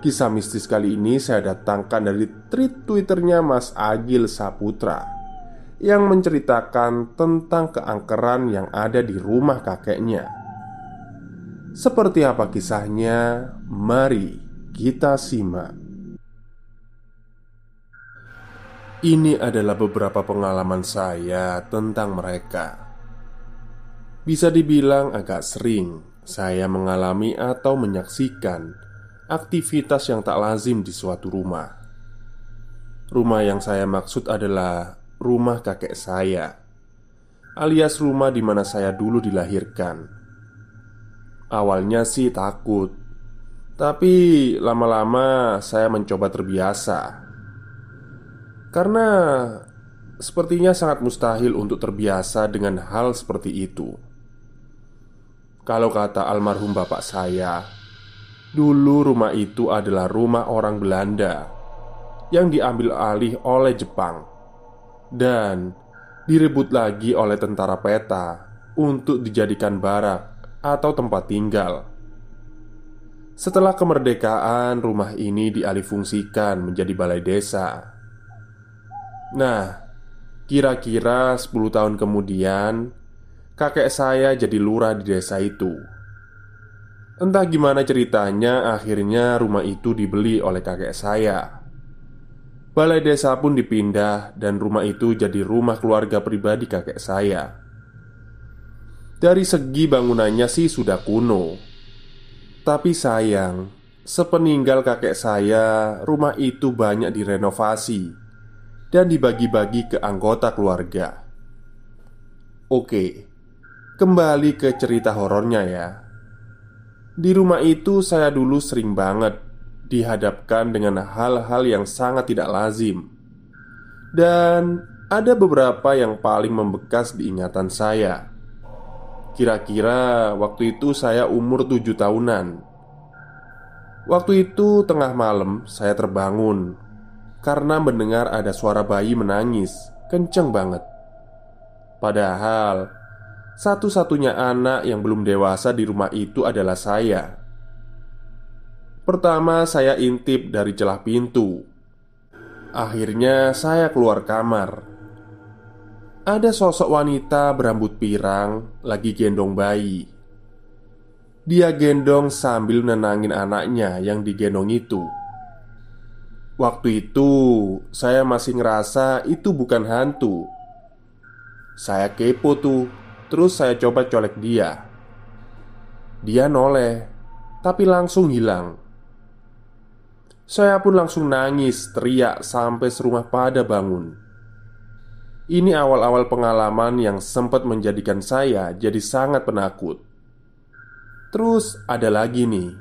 Kisah mistis kali ini saya datangkan dari tweet twitternya Mas Agil Saputra Yang menceritakan tentang keangkeran yang ada di rumah kakeknya. Seperti apa kisahnya? Mari kita simak. Ini adalah beberapa pengalaman saya tentang mereka. Bisa dibilang agak sering saya mengalami atau menyaksikan aktivitas yang tak lazim di suatu rumah. Rumah yang saya maksud adalah rumah kakek saya, alias rumah di mana saya dulu dilahirkan. Awalnya sih takut, tapi lama-lama saya mencoba terbiasa karena sepertinya sangat mustahil untuk terbiasa dengan hal seperti itu. Kalau kata almarhum bapak saya, Dulu rumah itu adalah rumah orang Belanda yang diambil alih oleh Jepang dan direbut lagi oleh tentara peta untuk dijadikan barak atau tempat tinggal. Setelah kemerdekaan, rumah ini dialihfungsikan menjadi balai desa. Nah, kira-kira 10 tahun kemudian, kakek saya jadi lurah di desa itu. Entah gimana ceritanya, akhirnya rumah itu dibeli oleh kakek saya. Balai desa pun dipindah, dan rumah itu jadi rumah keluarga pribadi kakek saya. Dari segi bangunannya sih sudah kuno, tapi sayang, sepeninggal kakek saya, rumah itu banyak direnovasi dan dibagi-bagi ke anggota keluarga. Oke, kembali ke cerita horornya ya. Di rumah itu saya dulu sering banget dihadapkan dengan hal-hal yang sangat tidak lazim. Dan ada beberapa yang paling membekas di ingatan saya. Kira-kira waktu itu saya umur tujuh tahunan. Waktu itu tengah malam saya terbangun Karena mendengar ada suara bayi menangis Kenceng banget. Padahal satu-satunya anak yang belum dewasa di rumah itu adalah saya. Pertama, saya intip dari celah pintu. Akhirnya, saya keluar kamar. Ada sosok wanita berambut pirang lagi gendong bayi. Dia gendong sambil menenangin anaknya yang digendong itu. Waktu itu, saya masih ngerasa itu bukan hantu. Saya kepo tuh Terus saya coba colek dia. Dia noleh, tapi langsung hilang. Saya pun langsung nangis, teriak sampai serumah pada bangun. Ini awal-awal pengalaman yang sempat menjadikan saya jadi sangat penakut. Terus ada lagi nih.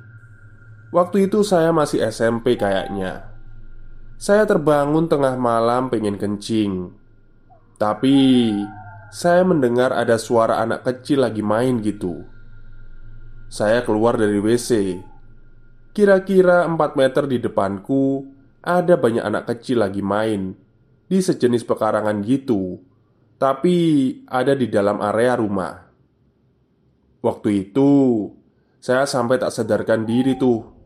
Waktu itu saya masih SMP kayaknya. Saya terbangun tengah malam pengen kencing. Tapi saya mendengar ada suara anak kecil lagi main gitu. Saya keluar dari WC. Kira-kira 4 meter di depanku ada banyak anak kecil lagi main di sejenis pekarangan gitu, tapi ada di dalam area rumah. Waktu itu saya sampai tak sadarkan diri tuh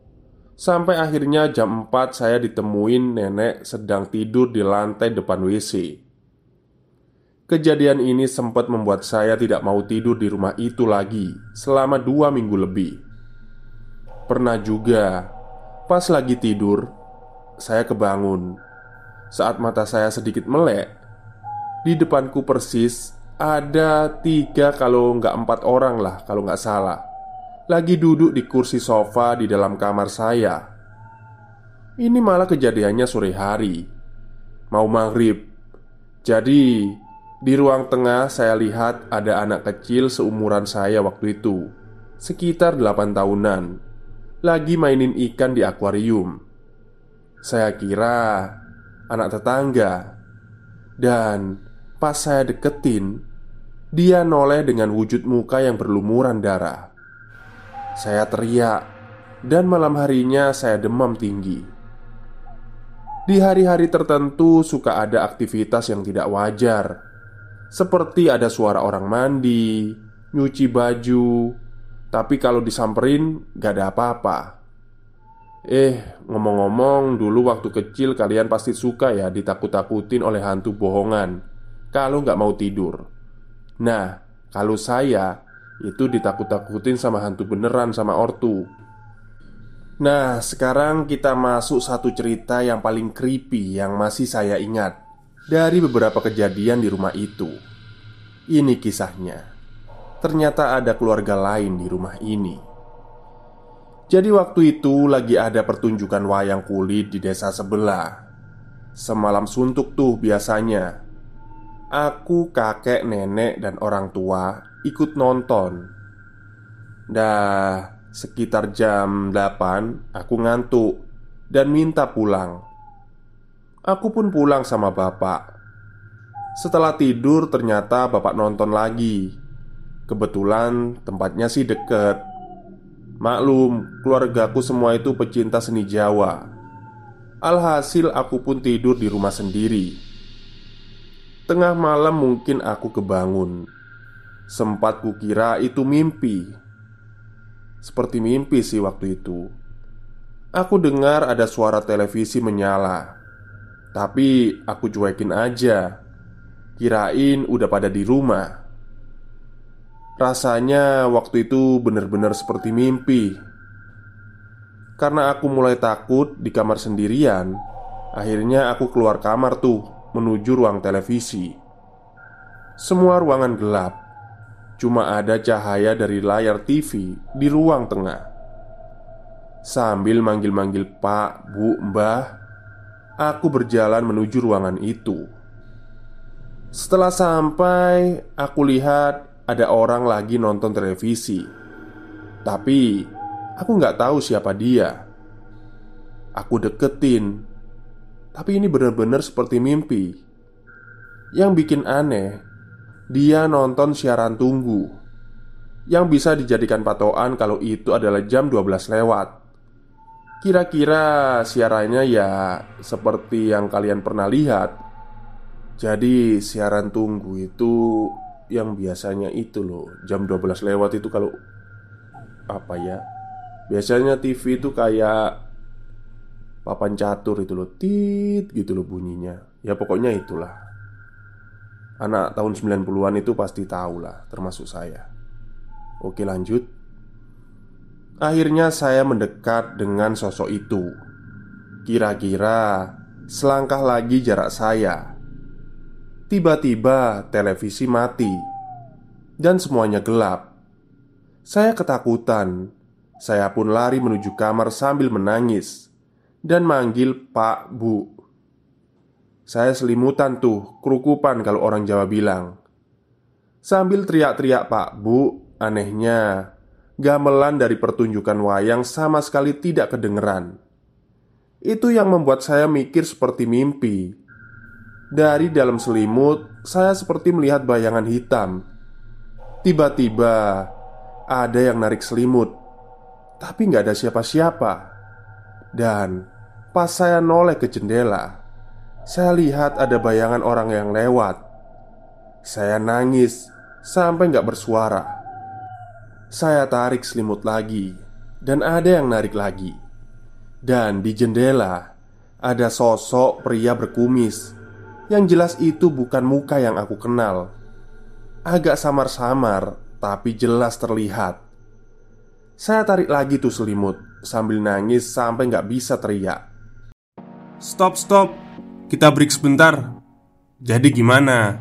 Sampai akhirnya jam 4 saya ditemuin nenek sedang tidur di lantai depan WC Kejadian ini sempat membuat saya tidak mau tidur di rumah itu lagi selama dua minggu lebih Pernah juga, pas lagi tidur, saya kebangun Saat mata saya sedikit melek Di depanku persis ada tiga kalau nggak empat orang lah kalau nggak salah lagi duduk di kursi sofa di dalam kamar saya. Ini malah kejadiannya sore hari, mau maghrib. Jadi, di ruang tengah saya lihat ada anak kecil seumuran saya waktu itu, sekitar 8 tahunan, lagi mainin ikan di akuarium. Saya kira anak tetangga, dan pas saya deketin, dia noleh dengan wujud muka yang berlumuran darah. Saya teriak, dan malam harinya saya demam tinggi. Di hari-hari tertentu suka ada aktivitas yang tidak wajar, seperti ada suara orang mandi, nyuci baju, tapi kalau disamperin gak ada apa-apa. Eh, ngomong-ngomong, dulu waktu kecil kalian pasti suka ya ditakut-takutin oleh hantu bohongan kalau nggak mau tidur. Nah, kalau saya itu ditakut-takutin sama hantu beneran sama ortu Nah, sekarang kita masuk satu cerita yang paling creepy yang masih saya ingat Dari beberapa kejadian di rumah itu. Ini kisahnya. Ternyata ada keluarga lain di rumah ini. Jadi waktu itu lagi ada pertunjukan wayang kulit di desa sebelah. Semalam suntuk tuh biasanya. Aku, kakek, nenek, dan orang tua ikut nonton. Dah sekitar jam 8 Aku ngantuk Dan minta pulang Aku pun pulang sama bapak. Setelah tidur ternyata bapak nonton lagi. Kebetulan tempatnya sih deket. Maklum, keluargaku semua itu pecinta seni Jawa. Alhasil aku pun tidur di rumah sendiri. Tengah malam mungkin aku kebangun. Sempat kukira itu mimpi. Seperti mimpi sih waktu itu. Aku dengar ada suara televisi menyala Tapi aku cuekin aja. Kirain udah pada di rumah. Rasanya waktu itu benar-benar seperti mimpi. Karena aku mulai takut di kamar sendirian Akhirnya aku keluar kamar tuh Menuju ruang televisi. Semua ruangan gelap. Cuma ada cahaya dari layar TV di ruang tengah. Sambil manggil-manggil pak, bu, mbah Aku berjalan menuju ruangan itu. Setelah sampai, aku lihat ada orang lagi nonton televisi. Tapi, aku nggak tahu siapa dia. Aku deketin. Tapi ini benar-benar seperti mimpi. Yang bikin aneh dia nonton siaran tunggu. Yang bisa dijadikan patokan kalau itu adalah jam 12 lewat Kira-kira siarannya ya seperti yang kalian pernah lihat. Jadi siaran tunggu itu yang biasanya itu loh Jam 12 lewat itu kalau Apa ya Biasanya TV itu kayak Papan catur itu loh Tit gitu loh bunyinya. Ya pokoknya itulah. Anak tahun 90-an itu pasti tahu lah, termasuk saya. Oke lanjut Akhirnya saya mendekat dengan sosok itu. Kira-kira selangkah lagi jarak saya. Tiba-tiba televisi mati Dan semuanya gelap. Saya ketakutan. Saya pun lari menuju kamar sambil menangis Dan manggil Pak Bu. Saya selimutan tuh, kerukupan kalau orang Jawa bilang. Sambil teriak-teriak pak bu, anehnya Gamelan dari pertunjukan wayang sama sekali tidak kedengeran Itu yang membuat saya mikir seperti mimpi Dari dalam selimut, saya seperti melihat bayangan hitam. Tiba-tiba ada yang narik selimut, tapi nggak ada siapa-siapa. Dan pas saya noleh ke jendela, saya lihat ada bayangan orang yang lewat. Saya nangis sampai nggak bersuara. Saya tarik selimut lagi, dan ada yang narik lagi. Dan di jendela ada sosok pria berkumis yang jelas itu bukan muka yang aku kenal Agak samar-samar tapi jelas terlihat Saya tarik lagi tuh selimut Sambil nangis sampai nggak bisa teriak Stop, stop Kita break sebentar Jadi gimana?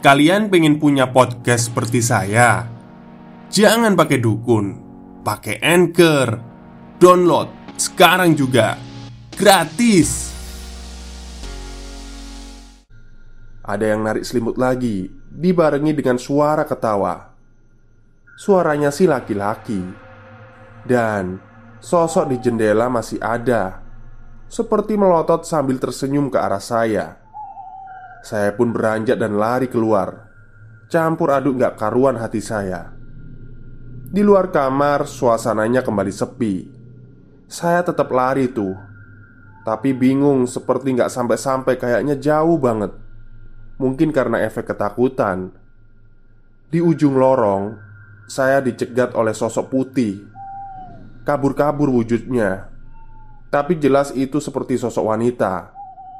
Kalian pengen punya podcast seperti saya? Jangan pakai dukun Pakai Anchor. Download sekarang juga Gratis. Ada yang narik selimut lagi Dibarengi dengan suara ketawa. Suaranya si laki-laki. Dan sosok di jendela masih ada Seperti melotot sambil tersenyum ke arah saya. Saya pun beranjak dan lari keluar. Campur aduk gak karuan hati saya Di luar kamar suasananya kembali sepi. Saya tetap lari tuh. Tapi bingung seperti gak sampai-sampai kayaknya jauh banget. Mungkin karena efek ketakutan. Di ujung lorong Saya dicegat oleh sosok putih. Kabur-kabur wujudnya. Tapi jelas itu seperti sosok wanita.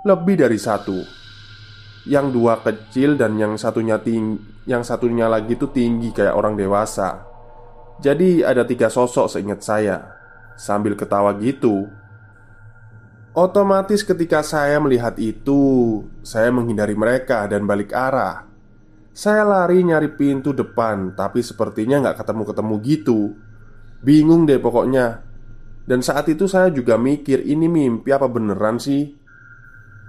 Lebih dari satu. Yang dua kecil dan yang satunya tinggi Yang satunya lagi itu tinggi kayak orang dewasa Jadi ada tiga sosok seingat saya. Sambil ketawa gitu Otomatis ketika saya melihat itu Saya menghindari mereka dan balik arah. Saya lari nyari pintu depan Tapi sepertinya nggak ketemu-ketemu gitu. Bingung deh pokoknya. Dan saat itu saya juga mikir Ini mimpi apa beneran sih?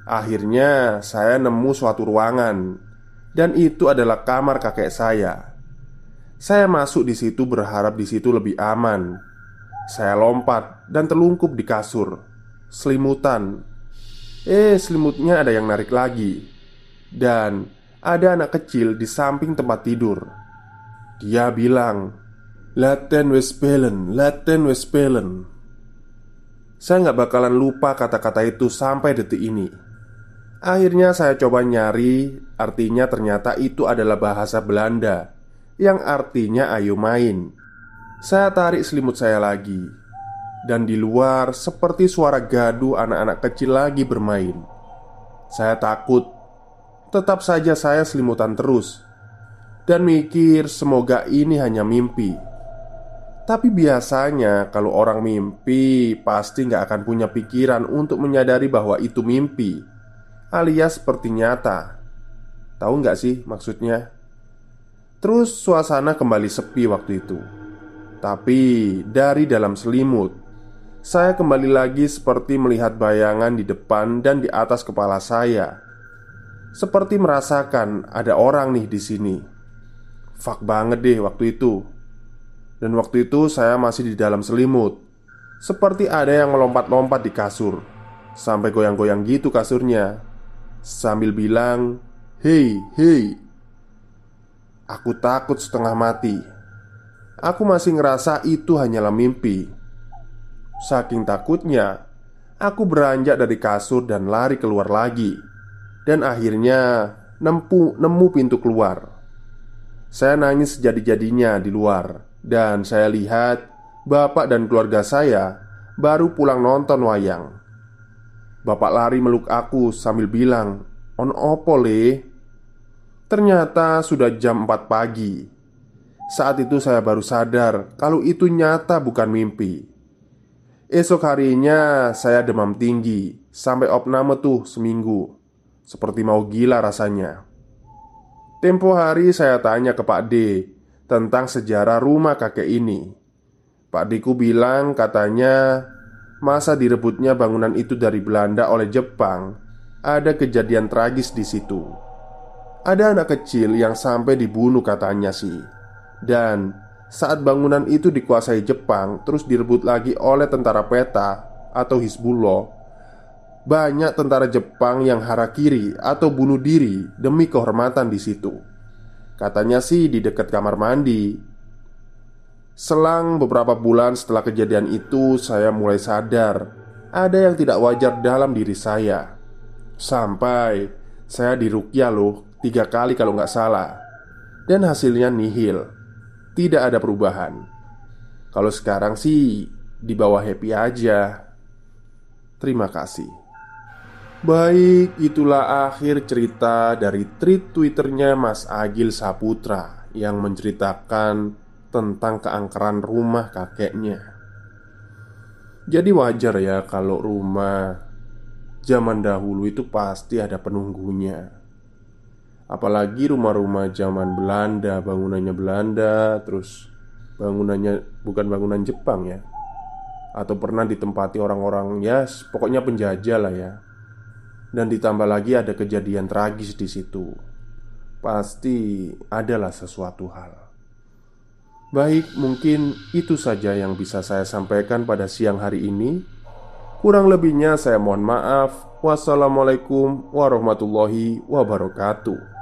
Akhirnya saya nemu suatu ruangan. Dan itu adalah kamar kakek saya Saya masuk di situ berharap di situ lebih aman Saya lompat dan terlungkup di kasur selimutan. Eh, selimutnya ada yang narik lagi, dan ada anak kecil di samping tempat tidur. Dia bilang, "Laten wespelen, laten wespelen." Saya nggak bakalan lupa kata-kata itu sampai detik ini. Akhirnya saya coba nyari, artinya ternyata itu adalah bahasa Belanda yang artinya "ayo main". Saya tarik selimut saya lagi dan di luar seperti suara gaduh anak-anak kecil lagi bermain. Saya takut, tetap saja saya selimutan terus dan mikir semoga ini hanya mimpi. Tapi biasanya kalau orang mimpi pasti nggak akan punya pikiran untuk menyadari bahwa itu mimpi Alias seperti nyata Tahu nggak sih maksudnya? Terus suasana kembali sepi waktu itu Tapi dari dalam selimut saya kembali lagi seperti melihat bayangan di depan dan di atas kepala saya. Seperti merasakan ada orang nih di sini. Fak banget deh waktu itu. Dan waktu itu saya masih di dalam selimut. Seperti ada yang melompat-lompat di kasur. Sampai goyang-goyang gitu kasurnya. Sambil bilang, "Hei, hei." Aku takut setengah mati. Aku masih ngerasa itu hanyalah mimpi. Saking takutnya, aku beranjak dari kasur dan lari keluar lagi, dan akhirnya nempu, nemu pintu keluar. Saya nangis sejadi-jadinya di luar, dan saya lihat bapak dan keluarga saya baru pulang nonton wayang. Bapak lari meluk aku sambil bilang, "On opo le?" Ternyata sudah jam 4 pagi. Saat itu saya baru sadar kalau itu nyata bukan mimpi. Esok harinya saya demam tinggi Sampai opname tuh seminggu. Seperti mau gila rasanya. Tempo hari saya tanya ke Pak D Tentang sejarah rumah kakek ini. Pak Diku bilang katanya Masa direbutnya bangunan itu dari Belanda oleh Jepang? Ada kejadian tragis di situ Ada anak kecil yang sampai dibunuh katanya sih Dan saat bangunan itu dikuasai Jepang terus direbut lagi oleh tentara peta atau Hizbullah banyak tentara Jepang yang harakiri atau bunuh diri demi kehormatan di situ. Katanya sih di dekat kamar mandi. Selang beberapa bulan setelah kejadian itu, saya mulai sadar ada yang tidak wajar dalam diri saya. Sampai saya dirukyah loh tiga kali kalau nggak salah, dan hasilnya nihil, tidak ada perubahan. Kalau sekarang sih di bawah happy aja. Terima kasih. Baik, itulah akhir cerita dari tweet Twitternya Mas Agil Saputra yang menceritakan tentang keangkeran rumah kakeknya. Jadi wajar ya kalau rumah zaman dahulu itu pasti ada penunggunya. Apalagi rumah-rumah zaman Belanda, bangunannya Belanda, terus bangunannya bukan bangunan Jepang ya. Atau pernah ditempati orang-orang ya, pokoknya penjajah lah ya dan ditambah lagi ada kejadian tragis di situ. Pasti adalah sesuatu hal. Baik, mungkin itu saja yang bisa saya sampaikan pada siang hari ini. Kurang lebihnya, saya mohon maaf. Wassalamualaikum warahmatullahi wabarakatuh.